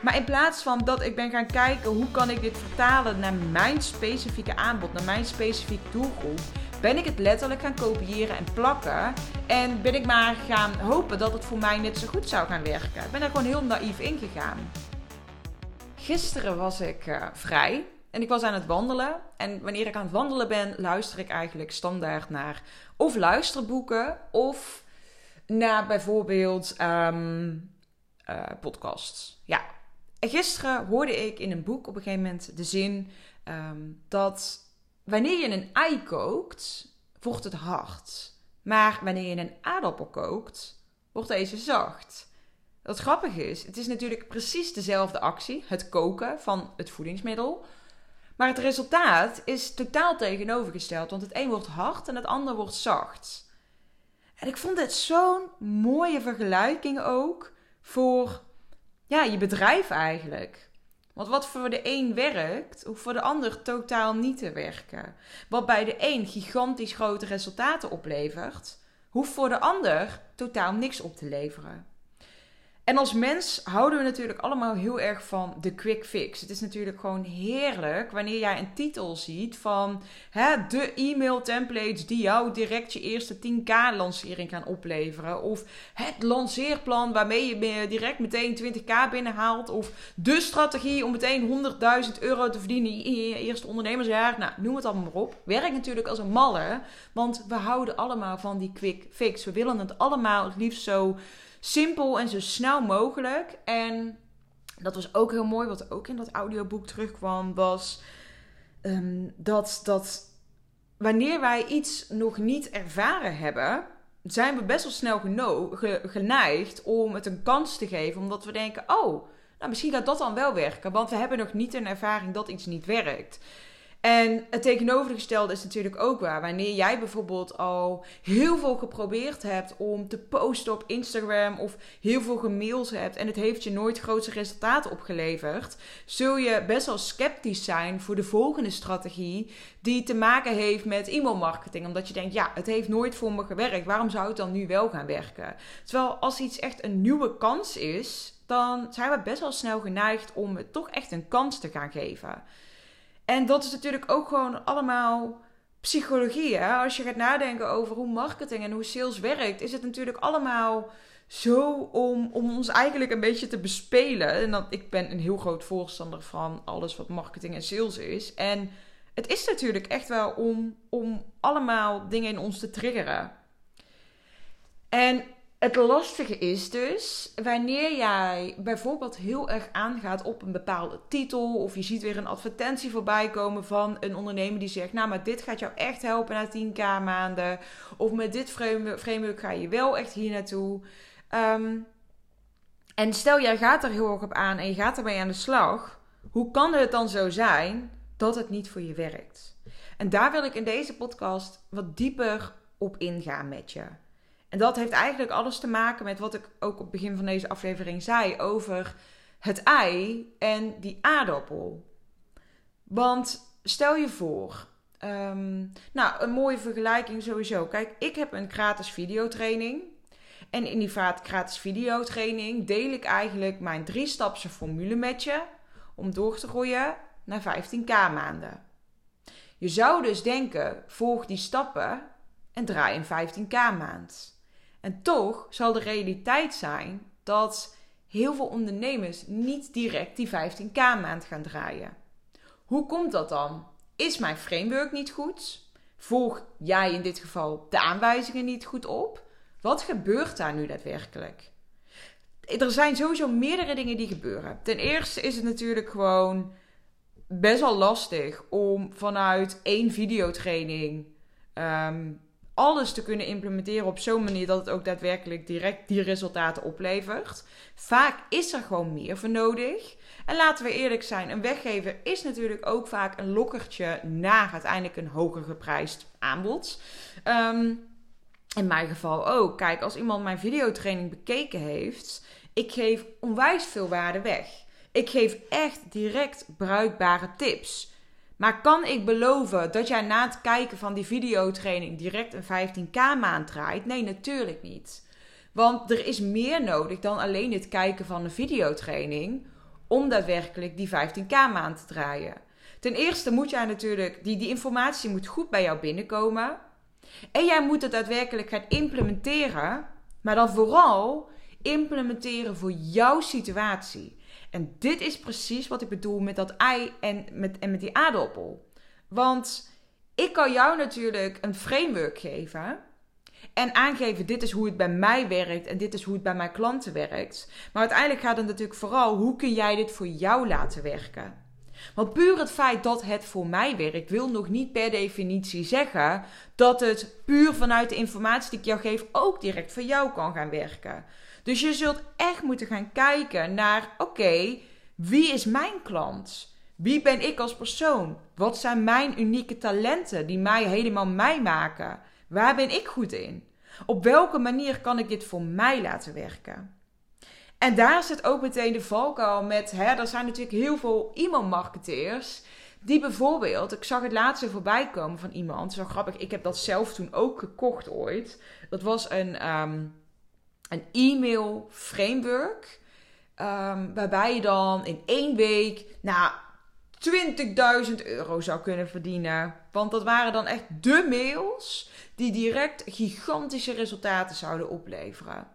Maar in plaats van dat ik ben gaan kijken hoe kan ik dit vertalen naar mijn specifieke aanbod, naar mijn specifieke doelgroep, ben ik het letterlijk gaan kopiëren en plakken. En ben ik maar gaan hopen dat het voor mij net zo goed zou gaan werken. Ik ben daar gewoon heel naïef in gegaan. Gisteren was ik uh, vrij en ik was aan het wandelen. En wanneer ik aan het wandelen ben, luister ik eigenlijk standaard naar of luisterboeken of naar bijvoorbeeld um, uh, podcasts. Ja. En gisteren hoorde ik in een boek op een gegeven moment de zin um, dat wanneer je een ei kookt, wordt het hard. Maar wanneer je een aardappel kookt, wordt deze zacht. Wat grappig is, het is natuurlijk precies dezelfde actie, het koken van het voedingsmiddel. Maar het resultaat is totaal tegenovergesteld, want het een wordt hard en het ander wordt zacht. En ik vond dit zo'n mooie vergelijking ook voor ja, je bedrijf eigenlijk. Want wat voor de een werkt, hoeft voor de ander totaal niet te werken. Wat bij de een gigantisch grote resultaten oplevert, hoeft voor de ander totaal niks op te leveren. En als mens houden we natuurlijk allemaal heel erg van de quick fix. Het is natuurlijk gewoon heerlijk wanneer jij een titel ziet van hè, de e-mail templates die jou direct je eerste 10k lancering gaan opleveren. Of het lanceerplan waarmee je direct meteen 20k binnenhaalt. Of de strategie om meteen 100.000 euro te verdienen in je eerste ondernemersjaar. Nou, noem het allemaal maar op. Werkt natuurlijk als een malle, want we houden allemaal van die quick fix. We willen het allemaal het liefst zo simpel en zo snel mogelijk. En dat was ook heel mooi, wat ook in dat audioboek terugkwam, was um, dat, dat wanneer wij iets nog niet ervaren hebben, zijn we best wel snel geneigd om het een kans te geven, omdat we denken: oh, nou misschien gaat dat dan wel werken, want we hebben nog niet een ervaring dat iets niet werkt. En het tegenovergestelde is natuurlijk ook waar. Wanneer jij bijvoorbeeld al heel veel geprobeerd hebt om te posten op Instagram of heel veel gemaild hebt en het heeft je nooit grootste resultaten opgeleverd, zul je best wel sceptisch zijn voor de volgende strategie die te maken heeft met e-mailmarketing. Omdat je denkt, ja, het heeft nooit voor me gewerkt. Waarom zou het dan nu wel gaan werken? Terwijl als iets echt een nieuwe kans is, dan zijn we best wel snel geneigd om het toch echt een kans te gaan geven. En dat is natuurlijk ook gewoon allemaal psychologie. Hè? Als je gaat nadenken over hoe marketing en hoe sales werkt, is het natuurlijk allemaal zo om, om ons eigenlijk een beetje te bespelen. En dat, ik ben een heel groot voorstander van alles wat marketing en sales is. En het is natuurlijk echt wel om, om allemaal dingen in ons te triggeren. En het lastige is dus, wanneer jij bijvoorbeeld heel erg aangaat op een bepaalde titel, of je ziet weer een advertentie voorbij komen van een ondernemer die zegt: Nou, maar dit gaat jou echt helpen na 10k maanden, of met dit framework ga je wel echt hier naartoe. Ehm, en stel jij gaat er heel erg op aan en je gaat ermee aan de slag, hoe kan het dan zo zijn dat het niet voor je werkt? En daar wil ik in deze podcast wat dieper op ingaan met je. En dat heeft eigenlijk alles te maken met wat ik ook op het begin van deze aflevering zei over het ei en die aardappel. Want stel je voor, ehm, nou, een mooie vergelijking sowieso. Kijk, ik heb een gratis videotraining. En in die gratis videotraining deel ik eigenlijk mijn drie-stapse formule met je om door te groeien naar 15k maanden. Je zou dus denken, volg die stappen en draai een 15k maand. En toch zal de realiteit zijn dat heel veel ondernemers niet direct die 15k maand gaan draaien. Hoe komt dat dan? Is mijn framework niet goed? Volg jij in dit geval de aanwijzingen niet goed op? Wat gebeurt daar nu daadwerkelijk? Er zijn sowieso meerdere dingen die gebeuren. Ten eerste is het natuurlijk gewoon best wel lastig om vanuit één videotraining um, alles te kunnen implementeren op zo'n manier dat het ook daadwerkelijk direct die resultaten oplevert. Vaak is er gewoon meer voor nodig. En laten we eerlijk zijn, een weggever is natuurlijk ook vaak een lokkertje naar uiteindelijk een hoger geprijsd aanbod. Ehm, in mijn geval ook. Kijk, als iemand mijn videotraining bekeken heeft, ik geef onwijs veel waarde weg. Ik geef echt direct bruikbare tips. Maar kan ik beloven dat jij na het kijken van die videotraining direct een 15k maand draait? Nee, natuurlijk niet. Want er is meer nodig dan alleen het kijken van een videotraining om daadwerkelijk die 15k maand te draaien? Ten eerste moet jij natuurlijk, die, die informatie moet goed bij jou binnenkomen. En jij moet het daadwerkelijk gaan implementeren, maar dan vooral implementeren voor jouw situatie. En dit is precies wat ik bedoel met dat ei en met, en met die aardappel. Want ik kan jou natuurlijk een framework geven. En aangeven, dit is hoe het bij mij werkt en dit is hoe het bij mijn klanten werkt. Maar uiteindelijk gaat het natuurlijk vooral, hoe kun jij dit voor jou laten werken? Want puur het feit dat het voor mij werkt, wil nog niet per definitie zeggen dat het puur vanuit de informatie die ik jou geef ook direct voor jou kan gaan werken. Dus je zult echt moeten gaan kijken naar: oké, wie is mijn klant? Wie ben ik als persoon? Wat zijn mijn unieke talenten die mij helemaal mij maken? Waar ben ik goed in? Op welke manier kan ik dit voor mij laten werken? En daar zit ook meteen de valkuil met, hè, er zijn natuurlijk heel veel e-mailmarketeers die bijvoorbeeld, ik zag het laatste voorbij komen van iemand, zo grappig, ik heb dat zelf toen ook gekocht ooit. Dat was een, ehm, een e-mail framework, um, waarbij je dan in één week, nou, 20.000 euro zou kunnen verdienen. Want dat waren dan echt de mails die direct gigantische resultaten zouden opleveren.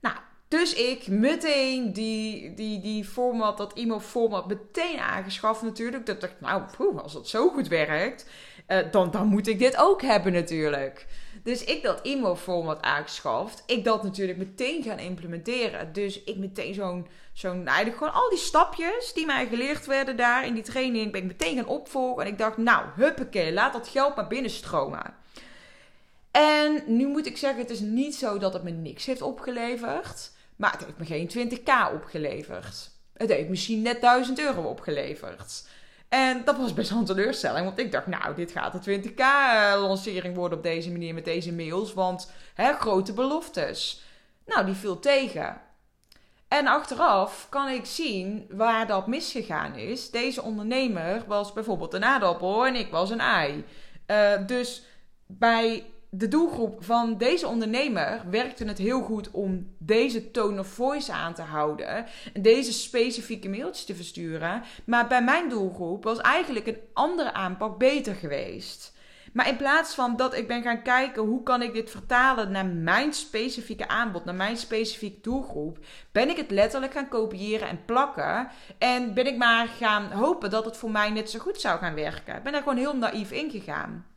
Nou, dus ik meteen die, die, die format, dat e-mail format, meteen aangeschaft natuurlijk. Dat dacht nou, als dat zo goed werkt, uh, dan, dan moet ik dit ook hebben natuurlijk. Dus ik dat e-mail format aangeschaft. Ik dat natuurlijk meteen gaan implementeren. Dus ik meteen zo'n, zo'n, eigenlijk gewoon al die stapjes die mij geleerd werden daar in die training, ben ik meteen gaan opvolgen. En ik dacht, nou, huppakee, laat dat geld maar binnenstromen. En nu moet ik zeggen, het is niet zo dat het me niks heeft opgeleverd. Maar het heeft me geen 20k opgeleverd. Het heeft misschien net 1000 euro opgeleverd. En dat was best wel een teleurstelling. Want ik dacht, nou, dit gaat een 20k lancering worden op deze manier met deze mails. Want hè, grote beloftes. Nou, die viel tegen. En achteraf kan ik zien waar dat misgegaan is. Deze ondernemer was bijvoorbeeld een aardappel en ik was een ei. Uh, dus bij de doelgroep van deze ondernemer werkte het heel goed om deze tone of voice aan te houden. En deze specifieke mailtjes te versturen. Maar bij mijn doelgroep was eigenlijk een andere aanpak beter geweest. Maar in plaats van dat ik ben gaan kijken hoe kan ik dit vertalen naar mijn specifieke aanbod, naar mijn specifieke doelgroep, ben ik het letterlijk gaan kopiëren en plakken. En ben ik maar gaan hopen dat het voor mij net zo goed zou gaan werken. Ik ben daar gewoon heel naïef in gegaan.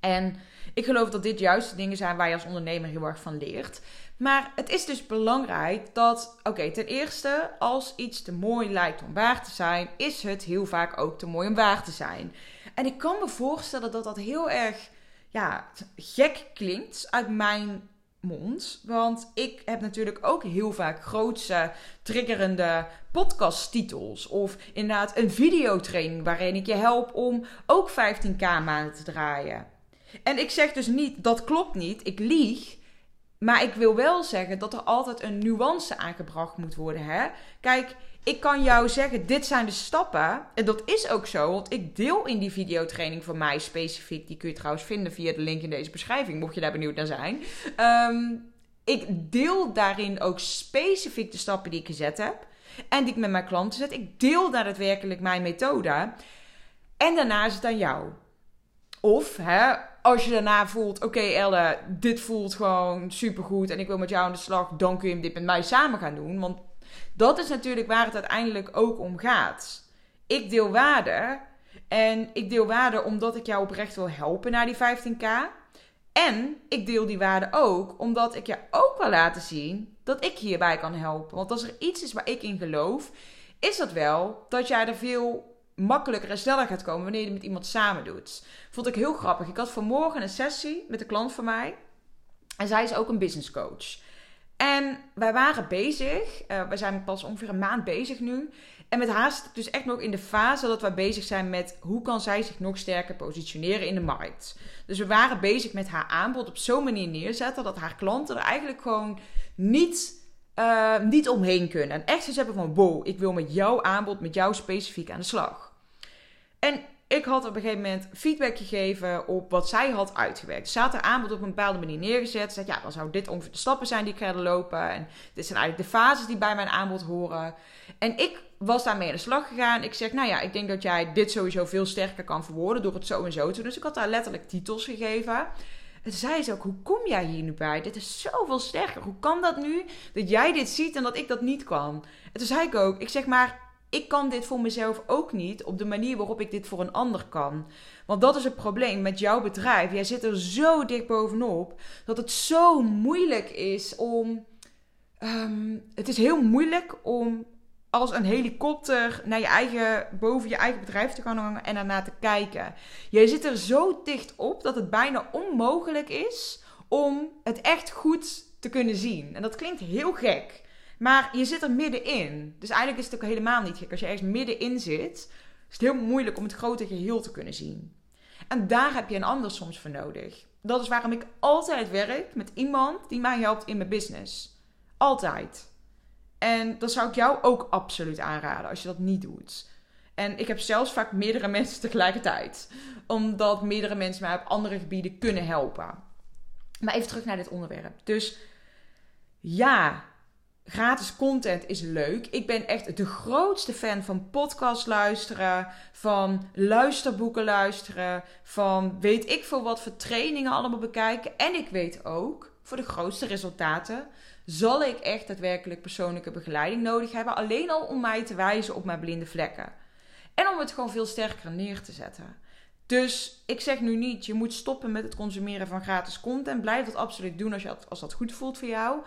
En ik geloof dat dit juist de dingen zijn waar je als ondernemer heel erg van leert. Maar het is dus belangrijk dat, oké, ten eerste, als iets te mooi lijkt om waar te zijn, is het heel vaak ook te mooi om waar te zijn. En ik kan me voorstellen dat dat heel erg, ja, gek klinkt uit mijn mond. Want ik heb natuurlijk ook heel vaak grootse, triggerende podcasttitels. Of inderdaad een videotraining waarin ik je help om ook 15k maanden te draaien. En ik zeg dus niet, dat klopt niet, ik lieg. Maar ik wil wel zeggen dat er altijd een nuance aangebracht moet worden. Hè? Kijk, ik kan jou zeggen, dit zijn de stappen. En dat is ook zo, want ik deel in die videotraining van mij specifiek. Die kun je trouwens vinden via de link in deze beschrijving, mocht je daar benieuwd naar zijn. Ehm, ik deel daarin ook specifiek de stappen die ik gezet heb. En die ik met mijn klanten zet. Ik deel daadwerkelijk mijn methode. En daarna is het aan jou. Of hè, als je daarna voelt, oké Elle, dit voelt gewoon supergoed en ik wil met jou aan de slag, dan kun je dit met mij samen gaan doen. Want dat is natuurlijk waar het uiteindelijk ook om gaat. Ik deel waarde en ik deel waarde omdat ik jou oprecht wil helpen naar die 15k. En ik deel die waarde ook omdat ik je ook wil laten zien dat ik hierbij kan helpen. Want als er iets is waar ik in geloof, is dat wel dat jij er veel makkelijker en sneller gaat komen wanneer je het met iemand samen doet. Vond ik heel grappig. Ik had vanmorgen een sessie met een klant van mij. En zij is ook een business coach. En wij waren bezig. Uh, we zijn pas ongeveer een maand bezig nu. En met haar zit dus echt nog in de fase dat we bezig zijn met hoe kan zij zich nog sterker positioneren in de markt. Dus we waren bezig met haar aanbod op zo'n manier neerzetten dat haar klanten er eigenlijk gewoon niet uh, niet omheen kunnen. En echt eens hebben van, wow, ik wil met jouw aanbod, met jou specifiek aan de slag. En ik had op een gegeven moment feedback gegeven op wat zij had uitgewerkt. Ze had haar aanbod op een bepaalde manier neergezet. Ze zei, ja, dan zou dit ongeveer de stappen zijn die ik ga lopen. En dit zijn eigenlijk de fases die bij mijn aanbod horen. En ik was daarmee aan de slag gegaan. Ik zeg, nou ja, ik denk dat jij dit sowieso veel sterker kan verwoorden door het zo en zo te doen. Dus ik had haar letterlijk titels gegeven. En zei ze ook, hoe kom jij hier nu bij? Dit is zoveel sterker. Hoe kan dat nu dat jij dit ziet en dat ik dat niet kan? En toen zei ik ook, ik zeg maar, ik kan dit voor mezelf ook niet op de manier waarop ik dit voor een ander kan. Want dat is het probleem met jouw bedrijf. Jij zit er zo dicht bovenop dat het zo moeilijk is om. Ehm, het is heel moeilijk om als een helikopter naar je eigen, boven je eigen bedrijf te gaan hangen en daarna te kijken. Jij zit er zo dicht op dat het bijna onmogelijk is om het echt goed te kunnen zien. En dat klinkt heel gek. Maar je zit er middenin. Dus eigenlijk is het ook helemaal niet gek. Als je ergens middenin zit, is het heel moeilijk om het grote geheel te kunnen zien. En daar heb je een ander soms voor nodig. Dat is waarom ik altijd werk met iemand die mij helpt in mijn business. Altijd. En dat zou ik jou ook absoluut aanraden als je dat niet doet. En ik heb zelfs vaak meerdere mensen tegelijkertijd. Omdat meerdere mensen mij op andere gebieden kunnen helpen. Maar even terug naar dit onderwerp. Dus ja, gratis content is leuk. Ik ben echt de grootste fan van podcast luisteren, van luisterboeken luisteren, van weet ik veel wat voor trainingen allemaal bekijken. En ik weet ook, voor de grootste resultaten zal ik echt daadwerkelijk persoonlijke begeleiding nodig hebben. Alleen al om mij te wijzen op mijn blinde vlekken. En om het gewoon veel sterker neer te zetten. Dus ik zeg nu niet, je moet stoppen met het consumeren van gratis content. Blijf dat absoluut doen als, je, als dat goed voelt voor jou.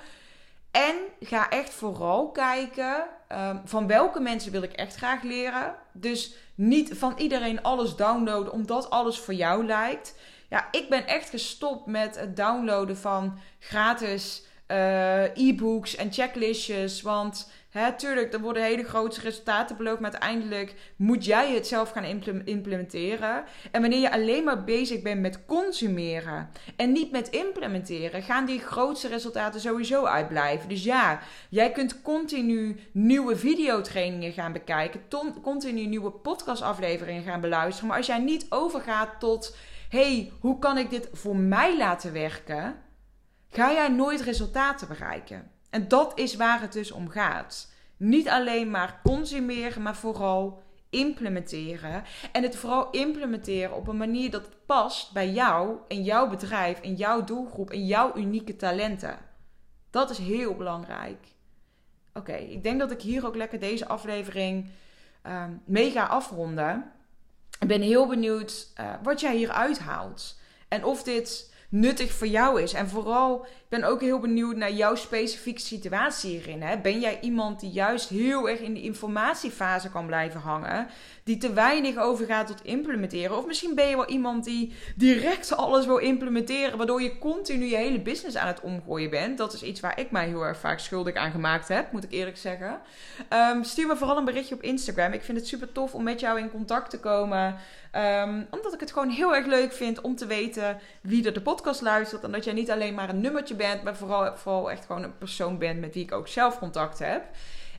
En ga echt vooral kijken um, van welke mensen wil ik echt graag leren. Dus niet van iedereen alles downloaden omdat alles voor jou lijkt. Ja, ik ben echt gestopt met het downloaden van gratis uh, e-books en checklistjes. Want tuurlijk, er worden hele grote resultaten beloofd. Maar uiteindelijk moet jij het zelf gaan implementeren. En wanneer je alleen maar bezig bent met consumeren en niet met implementeren, gaan die grootste resultaten sowieso uitblijven. Dus ja, jij kunt continu nieuwe videotrainingen gaan bekijken, continu nieuwe podcastafleveringen gaan beluisteren. Maar als jij niet overgaat tot hey, hoe kan ik dit voor mij laten werken? ga jij nooit resultaten bereiken. En dat is waar het dus om gaat. Niet alleen maar consumeren, maar vooral implementeren. En het vooral implementeren op een manier dat het past bij jou en jouw bedrijf en jouw doelgroep en jouw unieke talenten. Dat is heel belangrijk. Oké, ik denk dat ik hier ook lekker deze aflevering uh, mee ga afronden. Ik ben heel benieuwd uh, wat jij hier uithaalt. En of dit nuttig voor jou is. En vooral, ik ben ook heel benieuwd naar jouw specifieke situatie hierin. Hè? Ben jij iemand die juist heel erg in de informatiefase kan blijven hangen? Die te weinig overgaat tot implementeren? Of misschien ben je wel iemand die direct alles wil implementeren, waardoor je continu je hele business aan het omgooien bent. Dat is iets waar ik mij heel erg vaak schuldig aan gemaakt heb, moet ik eerlijk zeggen. Um, stuur me vooral een berichtje op Instagram. Ik vind het super tof om met jou in contact te komen. Um, omdat ik het gewoon heel erg leuk vind om te weten wie er de podcast luistert. En dat jij niet alleen maar een nummertje bent, maar vooral, vooral echt gewoon een persoon bent met wie ik ook zelf contact heb.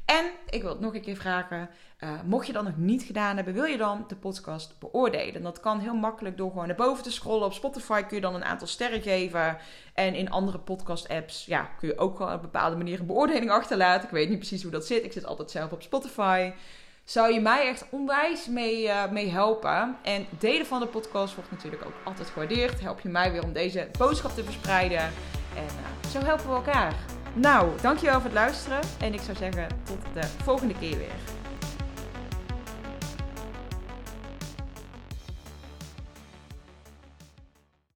En ik wil het nog een keer vragen. Uh, mocht je dat nog niet gedaan hebben, wil je dan de podcast beoordelen? Dat kan heel makkelijk door gewoon naar boven te scrollen. Op Spotify kun je dan een aantal sterren geven. En in andere podcast-apps ja, kun je ook gewoon op bepaalde manier een beoordeling achterlaten. Ik weet niet precies hoe dat zit. Ik zit altijd zelf op Spotify zou je mij echt onwijs mee, uh, mee helpen. En delen van de podcast wordt natuurlijk ook altijd gewaardeerd. Help je mij weer om deze boodschap te verspreiden. En uh, zo helpen we elkaar. Nou, dankjewel voor het luisteren. En ik zou zeggen, tot de volgende keer weer.